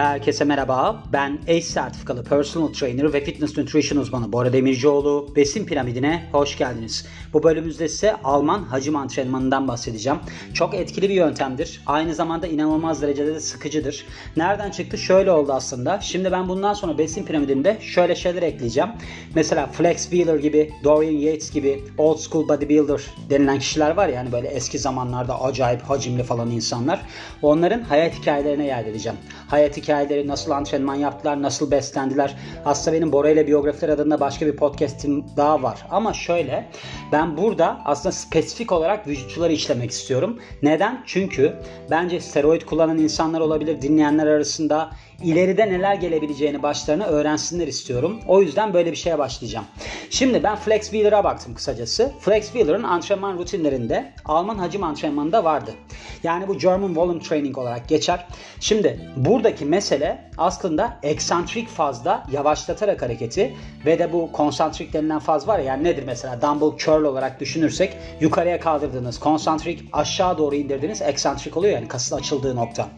Herkese merhaba. Ben ACE sertifikalı personal trainer ve fitness nutrition uzmanı Bora Demircioğlu. Besin piramidine hoş geldiniz. Bu bölümümüzde size Alman hacim antrenmanından bahsedeceğim. Çok etkili bir yöntemdir. Aynı zamanda inanılmaz derecede de sıkıcıdır. Nereden çıktı? Şöyle oldu aslında. Şimdi ben bundan sonra besin piramidinde şöyle şeyler ekleyeceğim. Mesela Flex Wheeler gibi, Dorian Yates gibi old school bodybuilder denilen kişiler var ya yani böyle eski zamanlarda acayip hacimli falan insanlar. Onların hayat hikayelerine yer vereceğim. Hayat hikayeleri, nasıl antrenman yaptılar, nasıl beslendiler. Aslında benim Bora ile biyografiler adında başka bir podcast'im daha var. Ama şöyle ben burada aslında spesifik olarak vücutçuları işlemek istiyorum. Neden? Çünkü bence steroid kullanan insanlar olabilir dinleyenler arasında ileride neler gelebileceğini başlarına öğrensinler istiyorum. O yüzden böyle bir şeye başlayacağım. Şimdi ben Flex Wheeler'a baktım kısacası. Flex Wheeler'ın antrenman rutinlerinde Alman hacim antrenmanında vardı. Yani bu German Volume Training olarak geçer. Şimdi buradaki mesele aslında eksantrik fazda yavaşlatarak hareketi ve de bu konsantrik denilen faz var ya yani nedir mesela dumbbell curl olarak düşünürsek yukarıya kaldırdığınız konsantrik aşağı doğru indirdiğiniz eksantrik oluyor yani kasın açıldığı nokta.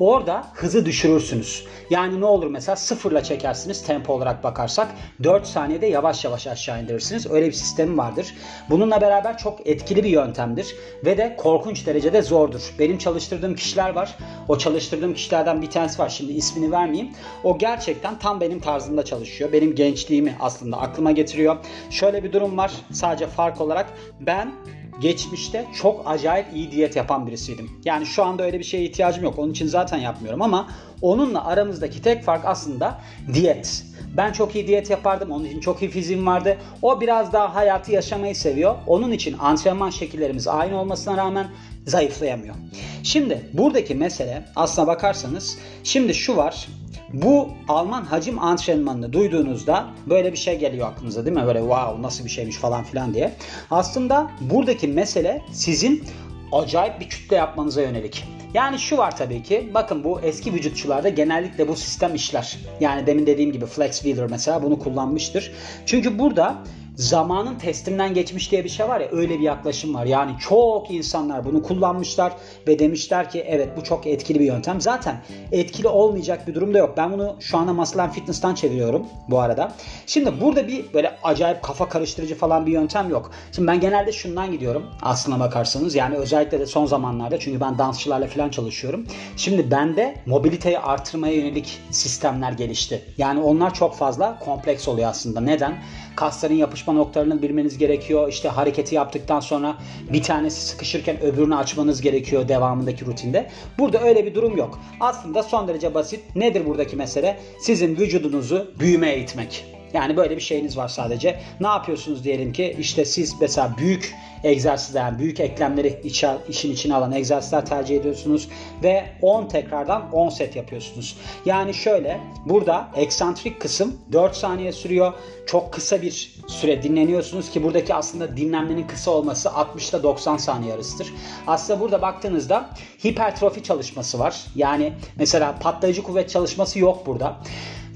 Orada hızı düşürürsünüz. Yani ne olur mesela sıfırla çekersiniz tempo olarak bakarsak 4 saniyede yavaş yavaş aşağı indirirsiniz. Öyle bir sistemi vardır. Bununla beraber çok etkili bir yöntemdir ve de korkunç derecede zordur. Benim çalıştırdığım kişiler var. O çalıştırdığım kişilerden bir tanesi var. Şimdi ismini vermeyeyim. O gerçekten tam benim tarzımda çalışıyor. Benim gençliğimi aslında aklıma getiriyor. Şöyle bir durum var. Sadece fark olarak ben geçmişte çok acayip iyi diyet yapan birisiydim. Yani şu anda öyle bir şeye ihtiyacım yok. Onun için zaten yapmıyorum ama onunla aramızdaki tek fark aslında diyet. Ben çok iyi diyet yapardım. Onun için çok iyi fiziğim vardı. O biraz daha hayatı yaşamayı seviyor. Onun için antrenman şekillerimiz aynı olmasına rağmen zayıflayamıyor. Şimdi buradaki mesele aslına bakarsanız şimdi şu var. Bu Alman hacim antrenmanını duyduğunuzda böyle bir şey geliyor aklınıza değil mi? Böyle wow nasıl bir şeymiş falan filan diye. Aslında buradaki mesele sizin acayip bir kütle yapmanıza yönelik. Yani şu var tabii ki. Bakın bu eski vücutçularda genellikle bu sistem işler. Yani demin dediğim gibi Flex Wheeler mesela bunu kullanmıştır. Çünkü burada zamanın testinden geçmiş diye bir şey var ya öyle bir yaklaşım var. Yani çok insanlar bunu kullanmışlar ve demişler ki evet bu çok etkili bir yöntem. Zaten etkili olmayacak bir durum da yok. Ben bunu şu anda Muscle Fitness'tan çeviriyorum bu arada. Şimdi burada bir böyle acayip kafa karıştırıcı falan bir yöntem yok. Şimdi ben genelde şundan gidiyorum aslına bakarsanız. Yani özellikle de son zamanlarda çünkü ben dansçılarla falan çalışıyorum. Şimdi bende mobiliteyi artırmaya yönelik sistemler gelişti. Yani onlar çok fazla kompleks oluyor aslında. Neden? Kasların yapışma noktalarını bilmeniz gerekiyor. İşte hareketi yaptıktan sonra bir tanesi sıkışırken öbürünü açmanız gerekiyor devamındaki rutinde. Burada öyle bir durum yok. Aslında son derece basit. Nedir buradaki mesele? Sizin vücudunuzu büyümeye itmek. Yani böyle bir şeyiniz var sadece. Ne yapıyorsunuz diyelim ki işte siz mesela büyük egzersizler, yani büyük eklemleri içer, işin içine alan egzersizler tercih ediyorsunuz ve 10 tekrardan 10 set yapıyorsunuz. Yani şöyle burada eksantrik kısım 4 saniye sürüyor. Çok kısa bir süre dinleniyorsunuz ki buradaki aslında dinlenmenin kısa olması 60 ile 90 saniye arasıdır. Aslında burada baktığınızda hipertrofi çalışması var. Yani mesela patlayıcı kuvvet çalışması yok burada.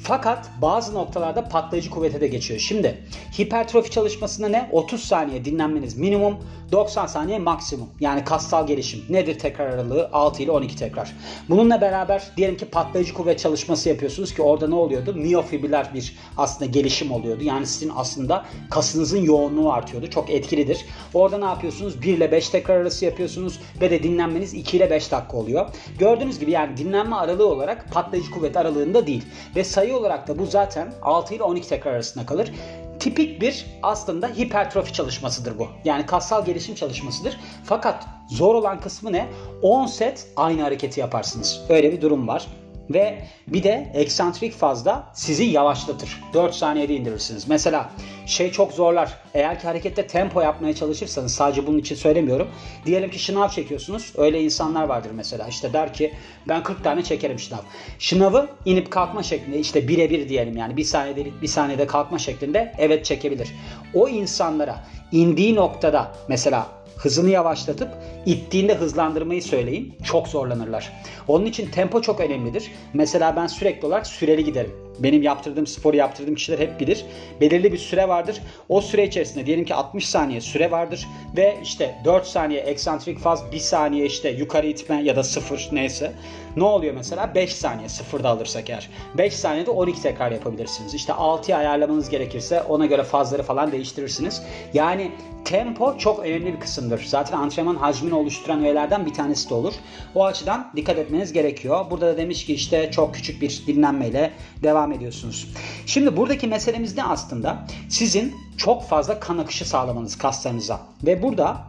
Fakat bazı noktalarda patlayıcı kuvvete de geçiyor. Şimdi hipertrofi çalışmasında ne? 30 saniye dinlenmeniz minimum, 90 saniye maksimum. Yani kassal gelişim. Nedir tekrar aralığı? 6 ile 12 tekrar. Bununla beraber diyelim ki patlayıcı kuvvet çalışması yapıyorsunuz ki orada ne oluyordu? Miyofibriller bir aslında gelişim oluyordu. Yani sizin aslında kasınızın yoğunluğu artıyordu. Çok etkilidir. Orada ne yapıyorsunuz? 1 ile 5 tekrar arası yapıyorsunuz ve de dinlenmeniz 2 ile 5 dakika oluyor. Gördüğünüz gibi yani dinlenme aralığı olarak patlayıcı kuvvet aralığında değil. Ve sayı olarak da bu zaten 6 ile 12 tekrar arasında kalır. Tipik bir aslında hipertrofi çalışmasıdır bu. Yani kassal gelişim çalışmasıdır. Fakat zor olan kısmı ne? 10 set aynı hareketi yaparsınız. Öyle bir durum var. Ve bir de eksantrik fazda sizi yavaşlatır. 4 saniyede indirirsiniz. Mesela şey çok zorlar. Eğer ki harekette tempo yapmaya çalışırsanız sadece bunun için söylemiyorum. Diyelim ki şınav çekiyorsunuz. Öyle insanlar vardır mesela. İşte der ki ben 40 tane çekerim şınav. Şınavı inip kalkma şeklinde işte birebir diyelim yani bir saniyede bir saniyede kalkma şeklinde evet çekebilir. O insanlara indiği noktada mesela hızını yavaşlatıp ittiğinde hızlandırmayı söyleyin. Çok zorlanırlar. Onun için tempo çok önemlidir. Mesela ben sürekli olarak süreli giderim. Benim yaptırdığım sporu yaptırdığım kişiler hep bilir. Belirli bir süre vardır. O süre içerisinde diyelim ki 60 saniye süre vardır ve işte 4 saniye eksantrik faz, 1 saniye işte yukarı itme ya da 0 neyse. Ne oluyor mesela? 5 saniye sıfırda alırsak eğer. 5 saniyede 12 tekrar yapabilirsiniz. İşte 6'ya ayarlamanız gerekirse ona göre fazları falan değiştirirsiniz. Yani tempo çok önemli bir kısımdır. Zaten antrenman hacmini oluşturan öğelerden bir tanesi de olur. O açıdan dikkat etmeniz gerekiyor. Burada da demiş ki işte çok küçük bir dinlenmeyle devam ediyorsunuz. Şimdi buradaki meselemiz ne aslında? Sizin çok fazla kan akışı sağlamanız kaslarınıza. Ve burada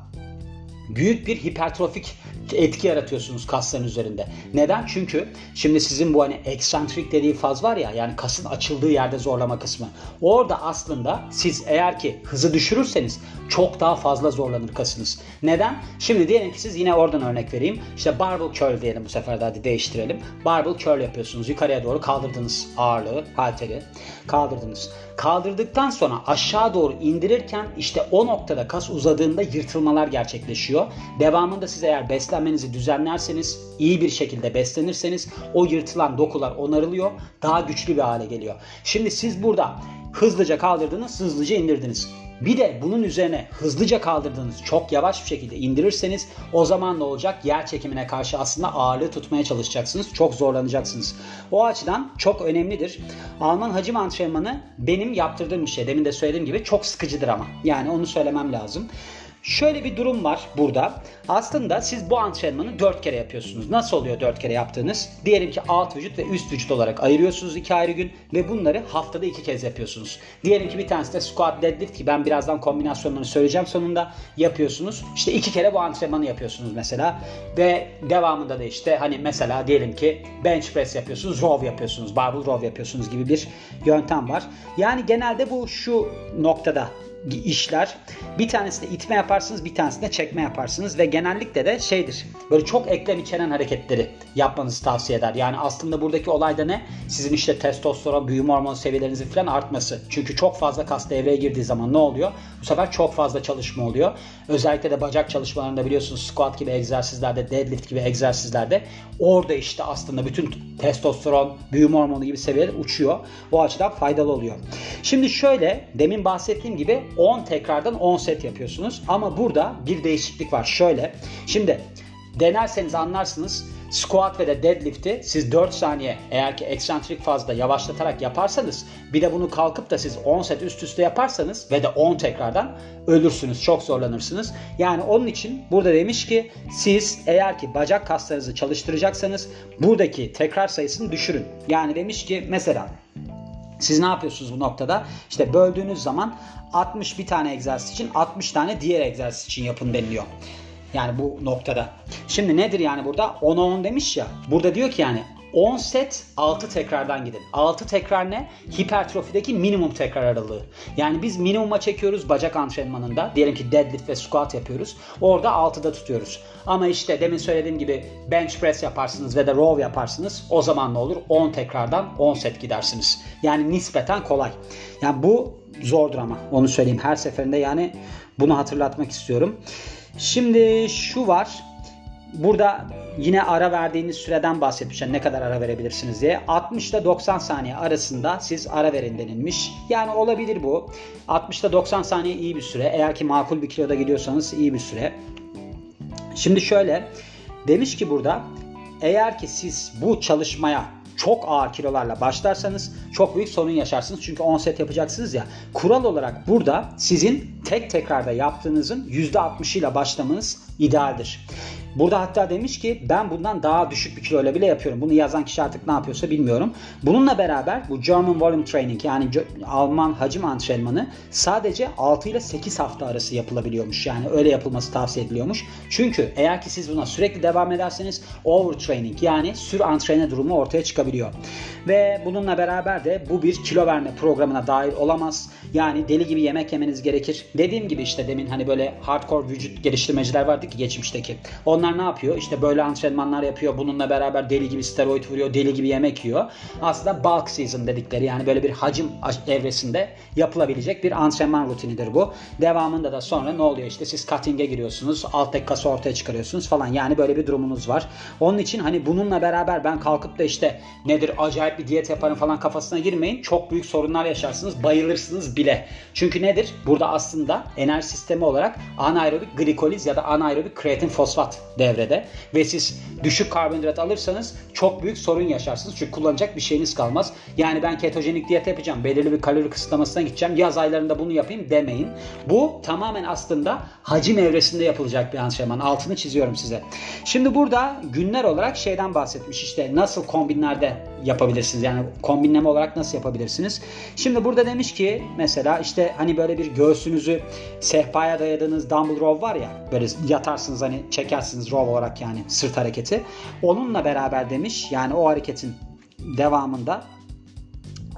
büyük bir hipertrofik etki yaratıyorsunuz kasların üzerinde. Neden? Çünkü şimdi sizin bu hani eksantrik dediği faz var ya yani kasın açıldığı yerde zorlama kısmı. Orada aslında siz eğer ki hızı düşürürseniz çok daha fazla zorlanır kasınız. Neden? Şimdi diyelim ki siz yine oradan örnek vereyim. İşte barbell curl diyelim bu sefer de hadi değiştirelim. Barbell curl yapıyorsunuz. Yukarıya doğru kaldırdınız ağırlığı, halteri kaldırdınız. Kaldırdıktan sonra aşağı doğru indirirken işte o noktada kas uzadığında yırtılmalar gerçekleşiyor. Devamında siz eğer beslenmenizi düzenlerseniz, iyi bir şekilde beslenirseniz o yırtılan dokular onarılıyor. Daha güçlü bir hale geliyor. Şimdi siz burada hızlıca kaldırdınız, hızlıca indirdiniz. Bir de bunun üzerine hızlıca kaldırdığınız çok yavaş bir şekilde indirirseniz o zaman ne olacak? Yer çekimine karşı aslında ağırlığı tutmaya çalışacaksınız. Çok zorlanacaksınız. O açıdan çok önemlidir. Alman hacim antrenmanı benim yaptırdığım bir şey. Demin de söylediğim gibi çok sıkıcıdır ama. Yani onu söylemem lazım. Şöyle bir durum var burada. Aslında siz bu antrenmanı 4 kere yapıyorsunuz. Nasıl oluyor 4 kere yaptığınız? Diyelim ki alt vücut ve üst vücut olarak ayırıyorsunuz 2 ayrı gün ve bunları haftada 2 kez yapıyorsunuz. Diyelim ki bir tanesi de squat deadlift ki ben birazdan kombinasyonlarını söyleyeceğim sonunda yapıyorsunuz. İşte 2 kere bu antrenmanı yapıyorsunuz mesela ve devamında da işte hani mesela diyelim ki bench press yapıyorsunuz, row yapıyorsunuz, barbell row yapıyorsunuz gibi bir yöntem var. Yani genelde bu şu noktada işler. Bir tanesi de itme yaparsınız, bir tanesi de çekme yaparsınız ve genellikle de şeydir. Böyle çok eklem içeren hareketleri yapmanızı tavsiye eder. Yani aslında buradaki olay da ne? Sizin işte testosteron, büyüme hormonu seviyelerinizin falan artması. Çünkü çok fazla kas devreye girdiği zaman ne oluyor? Bu sefer çok fazla çalışma oluyor. Özellikle de bacak çalışmalarında biliyorsunuz squat gibi egzersizlerde, deadlift gibi egzersizlerde orada işte aslında bütün testosteron, büyüme hormonu gibi seviyeler uçuyor. O açıdan faydalı oluyor. Şimdi şöyle demin bahsettiğim gibi 10 tekrardan 10 set yapıyorsunuz. Ama burada bir değişiklik var. Şöyle. Şimdi denerseniz anlarsınız. Squat ve de deadlift'i siz 4 saniye eğer ki eksantrik fazla yavaşlatarak yaparsanız bir de bunu kalkıp da siz 10 set üst üste yaparsanız ve de 10 tekrardan ölürsünüz. Çok zorlanırsınız. Yani onun için burada demiş ki siz eğer ki bacak kaslarınızı çalıştıracaksanız buradaki tekrar sayısını düşürün. Yani demiş ki mesela siz ne yapıyorsunuz bu noktada? İşte böldüğünüz zaman 60 bir tane egzersiz için 60 tane diğer egzersiz için yapın deniliyor. Yani bu noktada. Şimdi nedir yani burada? 10'a 10 demiş ya. Burada diyor ki yani 10 set 6 tekrardan gidin. 6 tekrar ne? Hipertrofideki minimum tekrar aralığı. Yani biz minimuma çekiyoruz bacak antrenmanında. Diyelim ki deadlift ve squat yapıyoruz. Orada 6'da tutuyoruz. Ama işte demin söylediğim gibi bench press yaparsınız ve de row yaparsınız. O zaman ne olur? 10 tekrardan 10 set gidersiniz. Yani nispeten kolay. Yani bu zordur ama onu söyleyeyim. Her seferinde yani bunu hatırlatmak istiyorum. Şimdi şu var. Burada yine ara verdiğiniz süreden bahsetmiş. Yani ne kadar ara verebilirsiniz diye. 60 ile 90 saniye arasında siz ara verin denilmiş. Yani olabilir bu. 60 ile 90 saniye iyi bir süre. Eğer ki makul bir kiloda gidiyorsanız iyi bir süre. Şimdi şöyle demiş ki burada eğer ki siz bu çalışmaya çok ağır kilolarla başlarsanız çok büyük sorun yaşarsınız. Çünkü 10 set yapacaksınız ya. Kural olarak burada sizin tek tekrarda yaptığınızın %60'ıyla başlamanız idealdir. Burada hatta demiş ki ben bundan daha düşük bir kiloyla bile yapıyorum. Bunu yazan kişi artık ne yapıyorsa bilmiyorum. Bununla beraber bu German Volume Training yani Alman hacim antrenmanı sadece 6 ile 8 hafta arası yapılabiliyormuş. Yani öyle yapılması tavsiye ediliyormuş. Çünkü eğer ki siz buna sürekli devam ederseniz overtraining yani sür antrene durumu ortaya çıkabiliyor. Ve bununla beraber de bu bir kilo verme programına dahil olamaz. Yani deli gibi yemek yemeniz gerekir. Dediğim gibi işte demin hani böyle hardcore vücut geliştirmeciler vardı ki geçmişteki. Onlar Bunlar ne yapıyor? İşte böyle antrenmanlar yapıyor. Bununla beraber deli gibi steroid vuruyor. Deli gibi yemek yiyor. Aslında bulk season dedikleri yani böyle bir hacim evresinde yapılabilecek bir antrenman rutinidir bu. Devamında da sonra ne oluyor? İşte siz cutting'e giriyorsunuz. Alt tek kası ortaya çıkarıyorsunuz falan. Yani böyle bir durumunuz var. Onun için hani bununla beraber ben kalkıp da işte nedir acayip bir diyet yaparım falan kafasına girmeyin. Çok büyük sorunlar yaşarsınız. Bayılırsınız bile. Çünkü nedir? Burada aslında enerji sistemi olarak anaerobik glikoliz ya da anaerobik kreatin fosfat devrede. Ve siz düşük karbonhidrat alırsanız çok büyük sorun yaşarsınız. Çünkü kullanacak bir şeyiniz kalmaz. Yani ben ketojenik diyet yapacağım. Belirli bir kalori kısıtlamasına gideceğim. Yaz aylarında bunu yapayım demeyin. Bu tamamen aslında hacim evresinde yapılacak bir antrenman. Altını çiziyorum size. Şimdi burada günler olarak şeyden bahsetmiş. İşte nasıl kombinlerde yapabilirsiniz? Yani kombinleme olarak nasıl yapabilirsiniz? Şimdi burada demiş ki mesela işte hani böyle bir göğsünüzü sehpaya dayadığınız dumbbell row var ya böyle yatarsınız hani çekersiniz row olarak yani sırt hareketi. Onunla beraber demiş yani o hareketin devamında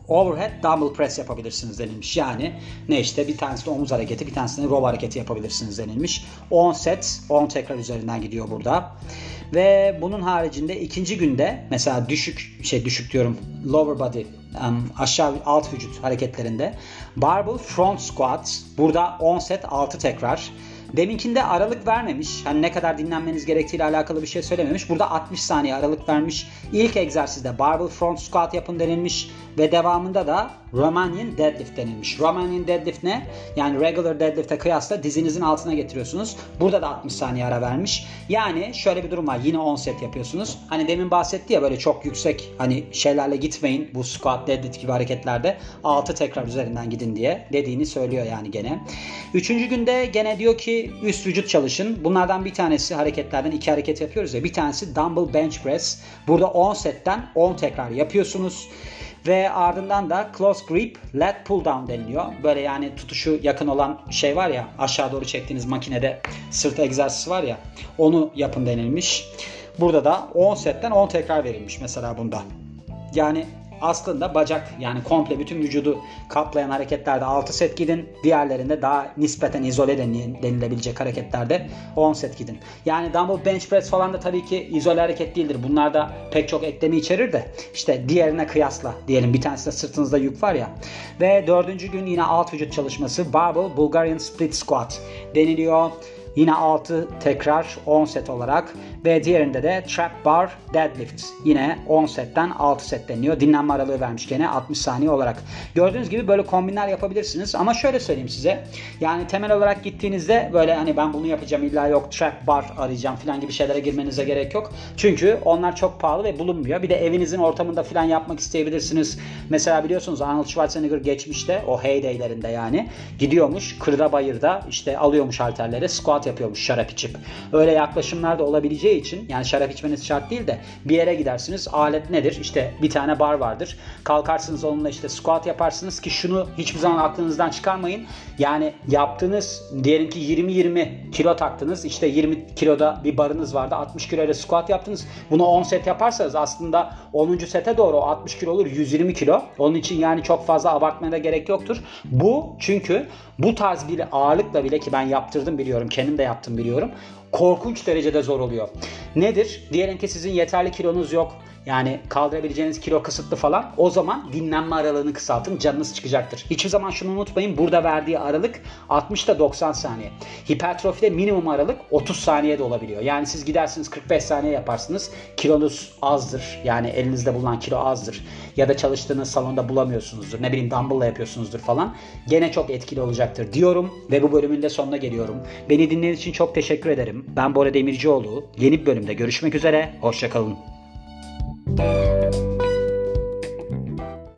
overhead dumbbell press yapabilirsiniz denilmiş. Yani ne işte bir tanesi de omuz hareketi bir tanesi de row hareketi yapabilirsiniz denilmiş. 10 set 10 tekrar üzerinden gidiyor burada. Ve bunun haricinde ikinci günde mesela düşük şey düşük diyorum lower body um, aşağı alt vücut hareketlerinde barbell front squat burada 10 set 6 tekrar Deminkinde aralık vermemiş. Hani ne kadar dinlenmeniz gerektiğiyle alakalı bir şey söylememiş. Burada 60 saniye aralık vermiş. İlk egzersizde barbell front squat yapın denilmiş ve devamında da Romanian deadlift denilmiş. Romanian deadlift ne? Yani regular deadlift'e kıyasla dizinizin altına getiriyorsunuz. Burada da 60 saniye ara vermiş. Yani şöyle bir durum var. Yine 10 set yapıyorsunuz. Hani demin bahsetti ya böyle çok yüksek hani şeylerle gitmeyin bu squat deadlift gibi hareketlerde 6 tekrar üzerinden gidin diye dediğini söylüyor yani gene. Üçüncü günde gene diyor ki üst vücut çalışın. Bunlardan bir tanesi hareketlerden iki hareket yapıyoruz ya. Bir tanesi dumbbell bench press. Burada 10 setten 10 tekrar yapıyorsunuz. Ve ardından da close grip lat pull down deniliyor. Böyle yani tutuşu yakın olan şey var ya aşağı doğru çektiğiniz makinede sırt egzersizi var ya onu yapın denilmiş. Burada da 10 setten 10 tekrar verilmiş mesela bunda. Yani aslında bacak yani komple bütün vücudu kaplayan hareketlerde 6 set gidin. Diğerlerinde daha nispeten izole denilebilecek hareketlerde 10 set gidin. Yani dumbbell bench press falan da tabii ki izole hareket değildir. Bunlar da pek çok eklemi içerir de işte diğerine kıyasla diyelim bir tanesi de sırtınızda yük var ya. Ve dördüncü gün yine alt vücut çalışması barbell Bulgarian split squat deniliyor. Yine 6 tekrar 10 set olarak ve diğerinde de trap bar deadlift. Yine 10 setten 6 set deniyor. Dinlenme aralığı vermiş gene 60 saniye olarak. Gördüğünüz gibi böyle kombinler yapabilirsiniz. Ama şöyle söyleyeyim size. Yani temel olarak gittiğinizde böyle hani ben bunu yapacağım illa yok trap bar arayacağım falan gibi şeylere girmenize gerek yok. Çünkü onlar çok pahalı ve bulunmuyor. Bir de evinizin ortamında falan yapmak isteyebilirsiniz. Mesela biliyorsunuz Arnold Schwarzenegger geçmişte o heydaylerinde yani gidiyormuş kırda bayırda işte alıyormuş halterleri squat yapıyormuş şarap içip. Öyle yaklaşımlar da olabileceği için yani şarap içmeniz şart değil de bir yere gidersiniz. Alet nedir? İşte bir tane bar vardır. Kalkarsınız onunla işte squat yaparsınız ki şunu hiçbir zaman aklınızdan çıkarmayın. Yani yaptığınız diyelim ki 20-20 kilo taktınız. İşte 20 kiloda bir barınız vardı. 60 kilo ile squat yaptınız. Bunu 10 set yaparsanız aslında 10. sete doğru 60 kilo olur 120 kilo. Onun için yani çok fazla abartmaya da gerek yoktur. Bu çünkü bu tarz bir ağırlıkla bile ki ben yaptırdım biliyorum. Kendim de yaptım biliyorum. Korkunç derecede zor oluyor. Nedir? Diyelim ki sizin yeterli kilonuz yok yani kaldırabileceğiniz kilo kısıtlı falan. O zaman dinlenme aralığını kısaltın. Canınız çıkacaktır. Hiçbir zaman şunu unutmayın. Burada verdiği aralık 60 ile 90 saniye. Hipertrofide minimum aralık 30 saniye de olabiliyor. Yani siz gidersiniz 45 saniye yaparsınız. Kilonuz azdır. Yani elinizde bulunan kilo azdır. Ya da çalıştığınız salonda bulamıyorsunuzdur. Ne bileyim dumbbell'la yapıyorsunuzdur falan. Gene çok etkili olacaktır diyorum. Ve bu bölümün de sonuna geliyorum. Beni dinlediğiniz için çok teşekkür ederim. Ben Bora Demircioğlu. Yeni bir bölümde görüşmek üzere. Hoşçakalın. Música